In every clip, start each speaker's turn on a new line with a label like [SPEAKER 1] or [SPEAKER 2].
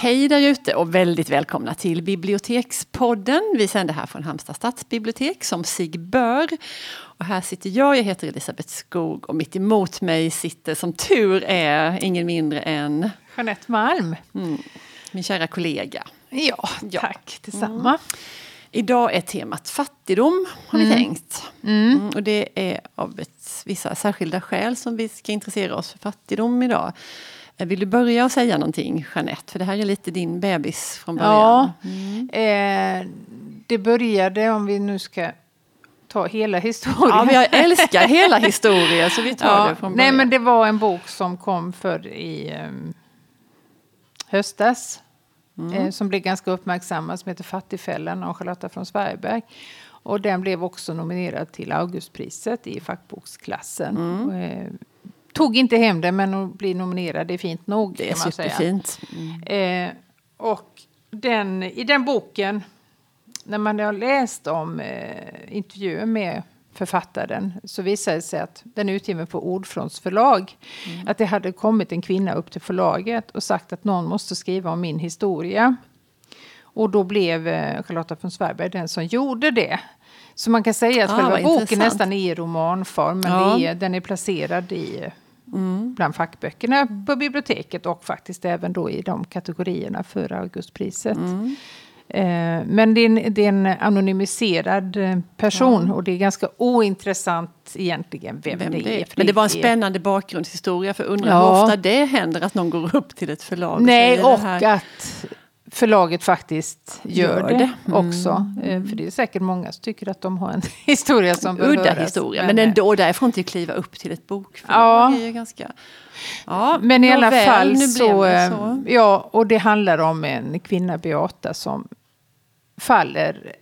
[SPEAKER 1] Hej där ute och väldigt välkomna till Bibliotekspodden. Vi sänder här från Halmstad stadsbibliotek som sig bör. Och här sitter jag, jag heter Elisabeth Skog och mitt emot mig sitter som tur är ingen mindre än
[SPEAKER 2] Jeanette Malm. Mm,
[SPEAKER 1] min kära kollega.
[SPEAKER 2] Ja, ja. tack detsamma. Mm.
[SPEAKER 1] Idag är temat fattigdom, har mm. vi tänkt. Mm. mm. och det är av ett, vissa särskilda skäl som vi ska intressera oss för fattigdom idag. Vill du börja och säga någonting Jeanette? För det här är lite din bebis från början.
[SPEAKER 2] Ja, mm. eh, det började, om vi nu ska ta hela historien.
[SPEAKER 1] Ja, jag älskar hela historien så vi tar ja, det från
[SPEAKER 2] början. Nej, men det var en bok som kom för i um, höstas. Mm. Eh, som blev ganska uppmärksammad som heter Fattigfällan av Charlotta från Sverigeberg. Och den blev också nominerad till Augustpriset i fackboksklassen. Mm. Och, eh, tog inte hem det, men att bli nominerad är fint nog.
[SPEAKER 1] Det är superfint.
[SPEAKER 2] Mm. Eh, och den, i den boken, när man har läst om eh, intervjuer med författaren så visade det sig att den är utgiven på Ordfronts förlag. Mm. Att det hade kommit en kvinna upp till förlaget och sagt att någon måste skriva om min historia. Och då blev eh, Charlotta von Sverberg den som gjorde det. Så man kan säga att ah, själva boken intressant. nästan är i romanform, men ja. är, den är placerad i mm. bland fackböckerna på biblioteket och faktiskt även då i de kategorierna för Augustpriset. Mm. Eh, men det är, en, det är, en, anonymiserad eh, person ja. och det är ganska ointressant egentligen vem, vem det, är.
[SPEAKER 1] Men det var en spännande bakgrundshistoria för undrar ja. hur ofta det händer att någon går upp till ett förlag.
[SPEAKER 2] Nej, och, och att förlaget faktiskt gör, gör det, det. också. Mm. För det är säkert många som tycker att de har en historia som
[SPEAKER 1] bör Udda höras. historia, men, men ändå därifrån till att kliva upp till ett bokförlag ja. är ganska...
[SPEAKER 2] Ja, men i alla väl, fall så, så, Ja, och det handlar om en kvinna, Beata, som faller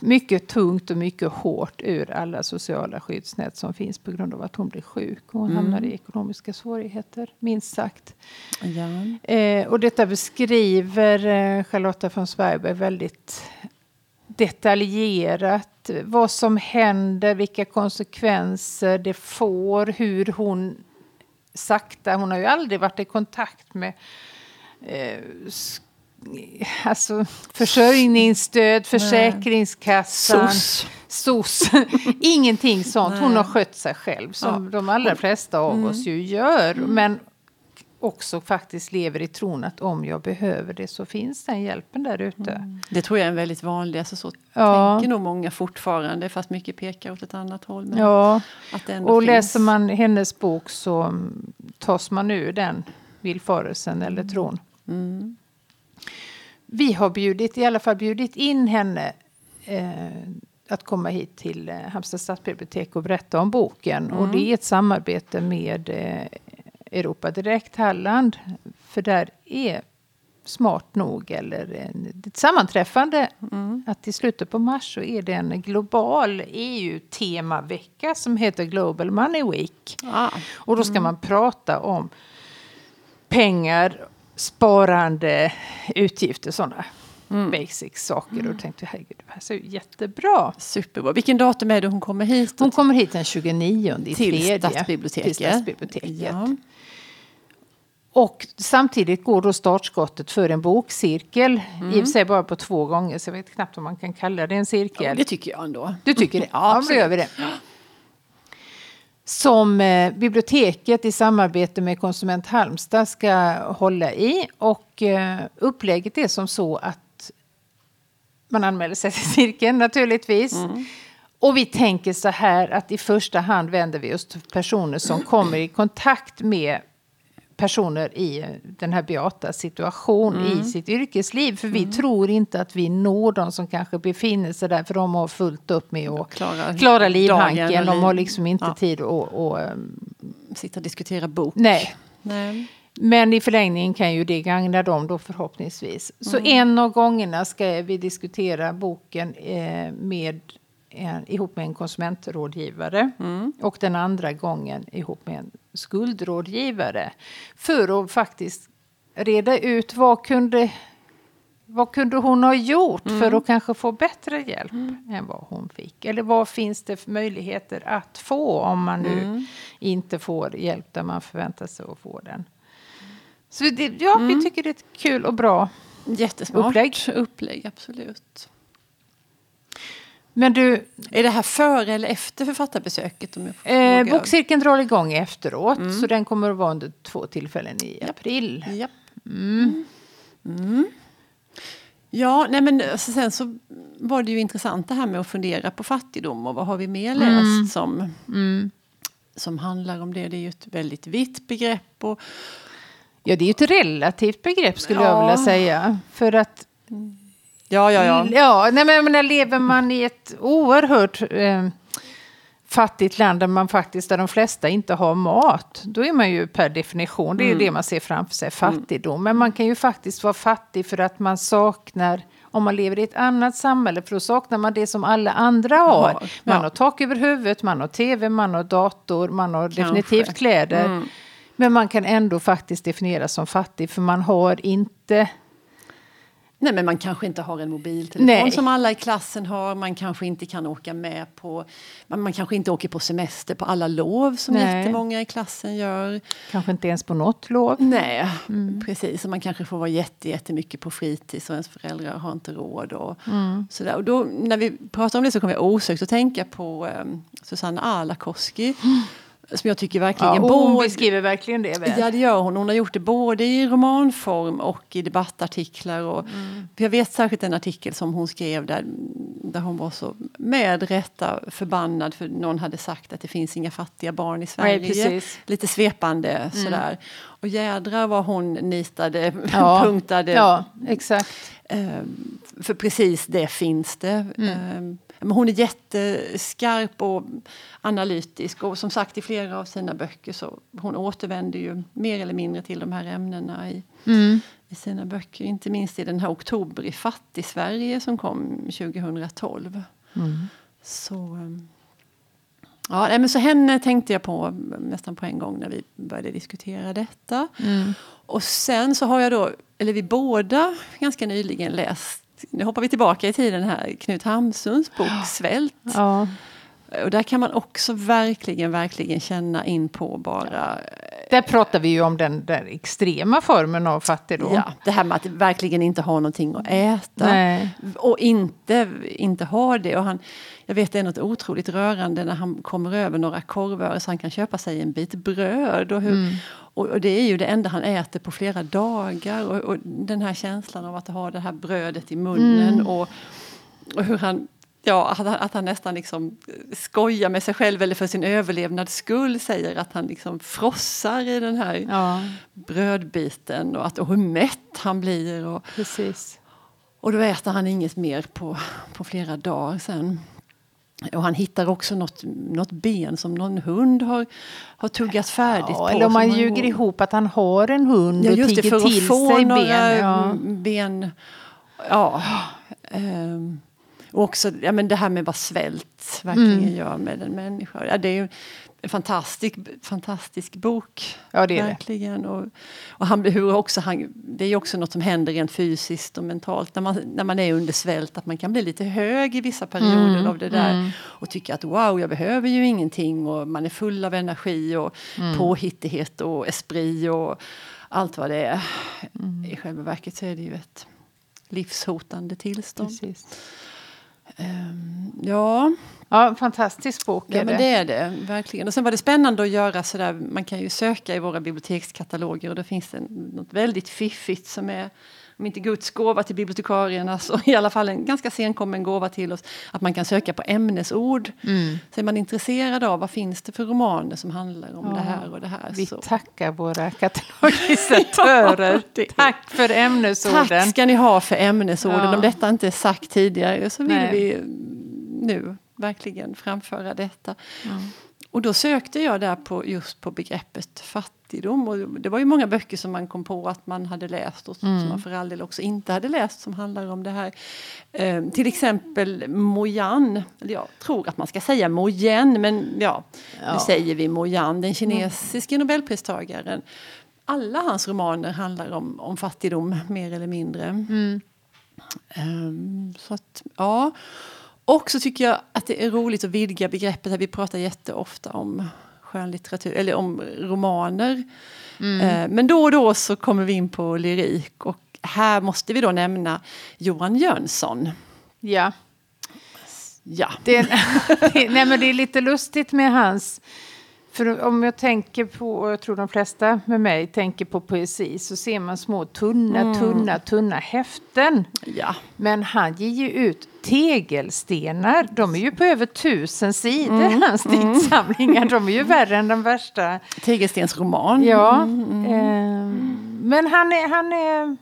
[SPEAKER 2] mycket tungt och mycket hårt ur alla sociala skyddsnät som finns på grund av att hon blir sjuk. Och hon mm. hamnar i ekonomiska svårigheter, minst sagt. Ja. Eh, och detta beskriver eh, Charlotta von Sverberg väldigt detaljerat. Vad som händer, vilka konsekvenser det får, hur hon sakta, hon har ju aldrig varit i kontakt med eh, alltså, försörjningsstöd, Försäkringskassan, SOS. SOS. Ingenting sånt. Nej. Hon har skött sig själv som ja. de allra flesta av mm. oss ju gör. Mm. Men också faktiskt lever i tron att om jag behöver det så finns den hjälpen där ute. Mm.
[SPEAKER 1] Det tror jag är en väldigt vanlig, alltså så ja. tänker nog många fortfarande fast mycket pekar åt ett annat håll.
[SPEAKER 2] ja, och finns. läser man hennes bok så tas man ur den villfarelsen eller mm. tron. Mm vi har bjudit, i alla fall bjudit in henne eh, att komma hit till eh, Halmstad stadsbibliotek och berätta om boken. Mm. Och det är ett samarbete med eh, Europa Direkt Halland. För där är smart nog, eller ett sammanträffande, mm. att i slutet på mars så är det en global EU-temavecka som heter Global Money Week. Ah. Och då ska mm. man prata om pengar sparande, utgifter, sådana mm. basic saker. Mm. Och tänkte herregud, det här ser ju jättebra.
[SPEAKER 1] Superbra. Vilken datum är det hon kommer hit?
[SPEAKER 2] Hon kommer hit den 29
[SPEAKER 1] i till tredje, Stadsbiblioteket. Till Stadsbiblioteket. Ja.
[SPEAKER 2] Och samtidigt går då startskottet för en bokcirkel. Mm. I och för sig bara på två gånger, så jag vet knappt om man kan kalla det en cirkel. Ja,
[SPEAKER 1] det tycker jag ändå.
[SPEAKER 2] Du tycker det? Ja, absolut. då gör vi det som eh, biblioteket i samarbete med Konsument Halmstad ska hålla i. Och eh, upplägget är som så att man anmäler sig till cirkeln naturligtvis. Mm. Och vi tänker så här att i första hand vänder vi oss till personer som kommer i kontakt med personer i den här beata situation mm. i sitt yrkesliv. För vi mm. tror inte att vi når de som kanske befinner sig där för de har fullt upp med att klara, klara livhanken. De har liksom inte ja. tid att och,
[SPEAKER 1] um, sitta och diskutera bok.
[SPEAKER 2] Nej. nej. Men i förlängningen kan ju det gagna dem då förhoppningsvis. Så mm. en av gångerna ska vi diskutera boken eh, med en, ihop med en konsumentrådgivare mm. och den andra gången ihop med en skuldrådgivare. För att faktiskt reda ut vad kunde, vad kunde hon ha gjort mm. för att kanske få bättre hjälp mm. än vad hon fick? Eller vad finns det för möjligheter att få om man nu mm. inte får hjälp där man förväntar sig att få den? Så det, ja, mm. vi tycker det är ett kul och bra
[SPEAKER 1] Jättesmart upplägg. upplägg absolut.
[SPEAKER 2] Men du,
[SPEAKER 1] är det här före eller efter författarbesöket? Om
[SPEAKER 2] jag eh, bokcirkeln drar igång efteråt, mm. så den kommer att vara under två tillfällen i Japp. april.
[SPEAKER 1] Japp. Mm. Mm. Ja, nej men alltså sen så var det ju intressant det här med att fundera på fattigdom och vad har vi mer läst mm. som, mm. som handlar om det. Det är ju ett väldigt vitt begrepp. Och,
[SPEAKER 2] ja, det är ju ett relativt begrepp skulle ja. jag vilja säga. För att
[SPEAKER 1] Ja, ja, ja.
[SPEAKER 2] ja nej, men, men lever man i ett oerhört eh, fattigt land där man faktiskt, där de flesta inte har mat, då är man ju per definition, det är mm. det man ser framför sig, fattigdom. Mm. Men man kan ju faktiskt vara fattig för att man saknar om man lever i ett annat samhälle, för då saknar man det som alla andra har. Ja, man har tak över huvudet, man har tv, man har dator, man har Kanske. definitivt kläder. Mm. Men man kan ändå faktiskt definieras som fattig, för man har inte
[SPEAKER 1] Nej, men man kanske inte har en mobiltelefon Nej. som alla i klassen har. Man kanske inte kan åka med på... Man, man kanske inte åker på semester på alla lov som Nej. jättemånga i klassen gör.
[SPEAKER 2] Kanske inte ens på något lov.
[SPEAKER 1] Nej, mm. precis. Och man kanske får vara jätte, jättemycket på fritids och ens föräldrar har inte råd. Och, mm. sådär. och då, när vi pratar om det så kommer jag osökt att tänka på um, Susanna Alakoski. Mm som jag tycker verkligen... Ja,
[SPEAKER 2] hon både, beskriver verkligen det väl?
[SPEAKER 1] Ja, det gör hon. Hon har gjort det både i romanform och i debattartiklar. Och mm. Jag vet särskilt en artikel som hon skrev där, där hon var så med rätta förbannad för någon hade sagt att det finns inga fattiga barn i Sverige. Nej, Lite svepande mm. sådär. Och jädrar vad hon nitade, ja. punktade.
[SPEAKER 2] Ja, exakt.
[SPEAKER 1] Um, för precis det finns det. Mm. Um, men hon är jätteskarp och analytisk och som sagt i flera av sina böcker så hon återvänder ju mer eller mindre till de här ämnena i, mm. i sina böcker. Inte minst i den här Oktober i fattig-Sverige som kom 2012. Mm. Så, ehm, ja, men så henne tänkte jag på nästan på en gång när vi började diskutera detta. Mm. Och sen så har jag då, eller vi båda ganska nyligen läst nu hoppar vi tillbaka i tiden här, Knut Hamsuns bok Svält. Ja. Och där kan man också verkligen, verkligen känna in på bara...
[SPEAKER 2] Där pratar vi ju om den där extrema formen av fattigdom.
[SPEAKER 1] Ja, det här med att verkligen inte ha någonting att äta. Nej. Och inte, inte ha det. Och han, jag vet det är något otroligt rörande när han kommer över några korvar så han kan köpa sig en bit bröd. Och, hur, mm. och, och, det är ju det enda han äter på flera dagar. Och, och den här känslan av att ha det här brödet i munnen. Mm. Och, och hur han Ja, att, att, han nästan liksom skojar med sig själv eller för sin överlevnads skull säger att han liksom frossar i den här ja. brödbiten och, att, och hur mätt han blir. Och,
[SPEAKER 2] Precis.
[SPEAKER 1] och då äter han inget mer på, på flera dagar sen. Och han hittar också något, något ben som någon hund har, har tuggat färdigt ja,
[SPEAKER 2] på. Eller om man ljuger går... ihop att han har en hund ja, och tigger till sig ben.
[SPEAKER 1] Ja. ben. Ja. Um, och också ja, men det här med vad svält verkligen mm. gör med en människa. Ja, det är ju en fantastisk, fantastisk bok.
[SPEAKER 2] Ja, det
[SPEAKER 1] är verkligen. det. Och, och han, hur också, han, det är ju också något som händer rent fysiskt och mentalt när man, när man är under svält. Att man kan bli lite hög i vissa perioder mm. av det där. Mm. Och tycka att wow, jag behöver ju ingenting. Och man är full av energi och mm. påhittighet och esprit och allt vad det är. Mm. I själva verket så är det ju ett livshotande tillstånd. Precis. Um, ja.
[SPEAKER 2] Ja, fantastisk bok
[SPEAKER 1] ja, men det är det. Verkligen. Och sen var det spännande att göra sådär, man kan ju söka i våra bibliotekskataloger och då finns det något väldigt fiffigt som är om inte Guds gåva till bibliotekarierna så i alla fall en ganska senkommen gåva till oss. Att man kan söka på ämnesord. Mm. Så är man intresserad av vad finns det för romaner som handlar om ja. det här och det här.
[SPEAKER 2] Vi så. tackar våra katalogisatörer. ja, Tack för ämnesorden.
[SPEAKER 1] Tack ska ni ha för ämnesorden. Ja. Om detta inte är sagt tidigare så vill Nej. vi nu verkligen framföra detta. Mm. Och då sökte jag där på, just på begreppet fattigdom. Och det var ju många böcker som man kom på att man hade läst och mm. som man för all del också inte hade läst som handlar om det här. Eh, till exempel Moyan, eller jag tror att man ska säga Moyen, men ja, ja. nu säger vi Moyan, den kinesiske mm. nobelpristagaren. Alla hans romaner handlar om, om fattigdom, mer eller mindre. Mm. Um, så att, ja. Och så tycker jag att det är roligt att vidga begreppet. Vi pratar jätteofta om skönlitteratur, eller om romaner. Mm. Eh, men då och då så kommer vi in på lyrik och här måste vi då nämna Johan Jönsson.
[SPEAKER 2] Ja.
[SPEAKER 1] Ja.
[SPEAKER 2] Det, det, nej men det är lite lustigt med hans... För om jag tänker på, och jag tror de flesta med mig tänker på poesi, så ser man små tunna, mm. tunna, tunna häften.
[SPEAKER 1] Ja.
[SPEAKER 2] Men han ger ju ut tegelstenar. De är ju på över tusen sidor, mm. hans mm. diktsamlingar. De är ju värre än den värsta.
[SPEAKER 1] Tegelstensroman.
[SPEAKER 2] Ja. Mm. Eh, men han, är, han är,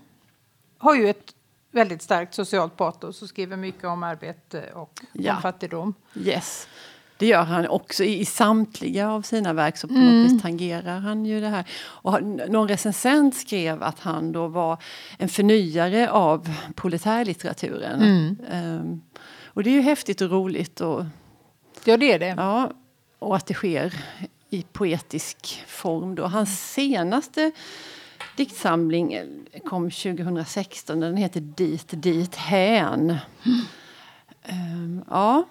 [SPEAKER 2] har ju ett väldigt starkt socialt patos och skriver mycket om arbete och ja. om fattigdom.
[SPEAKER 1] Yes. Det gör han också i, i samtliga av sina verk så på mm. något vis tangerar han ju det här. Och någon recensent skrev att han då var en förnyare av proletärlitteraturen. Mm. Um, och det är ju häftigt och roligt. Och,
[SPEAKER 2] ja det är det.
[SPEAKER 1] Ja, och att det sker i poetisk form. Då. Hans senaste diktsamling kom 2016. Den heter Dit, dit, hän. Um, ja.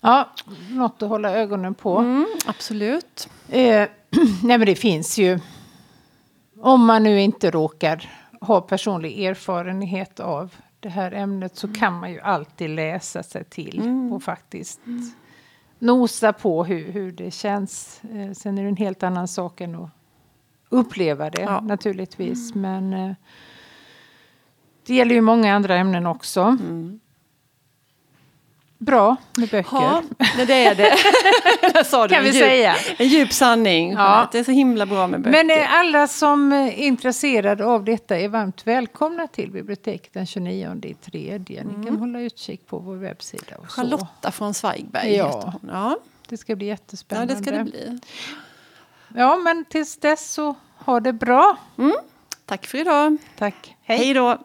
[SPEAKER 2] Ja, något att hålla ögonen på.
[SPEAKER 1] Mm, absolut.
[SPEAKER 2] Eh, nej men det finns ju. Om man nu inte råkar ha personlig erfarenhet av det här ämnet så kan man ju alltid läsa sig till mm. och faktiskt mm. nosa på hur, hur det känns. Eh, sen är det en helt annan sak än att uppleva det ja. naturligtvis. Mm. Men eh, det gäller ju många andra ämnen också. Mm. Bra med böcker. Ja,
[SPEAKER 1] det är det.
[SPEAKER 2] du, kan vi djup, säga.
[SPEAKER 1] En djup sanning. Ja. Det är så himla bra med böcker.
[SPEAKER 2] Men eh, alla som är intresserade av detta är varmt välkomna till biblioteket den 29 i tredje. Ni mm. kan hålla utkik på vår webbsida. Och
[SPEAKER 1] Charlotta från Zweigberg
[SPEAKER 2] ja. ja. Det ska bli jättespännande.
[SPEAKER 1] Ja, det ska det bli.
[SPEAKER 2] Ja, men tills dess så ha det bra.
[SPEAKER 1] Mm. Tack för idag.
[SPEAKER 2] Tack.
[SPEAKER 1] Hej då.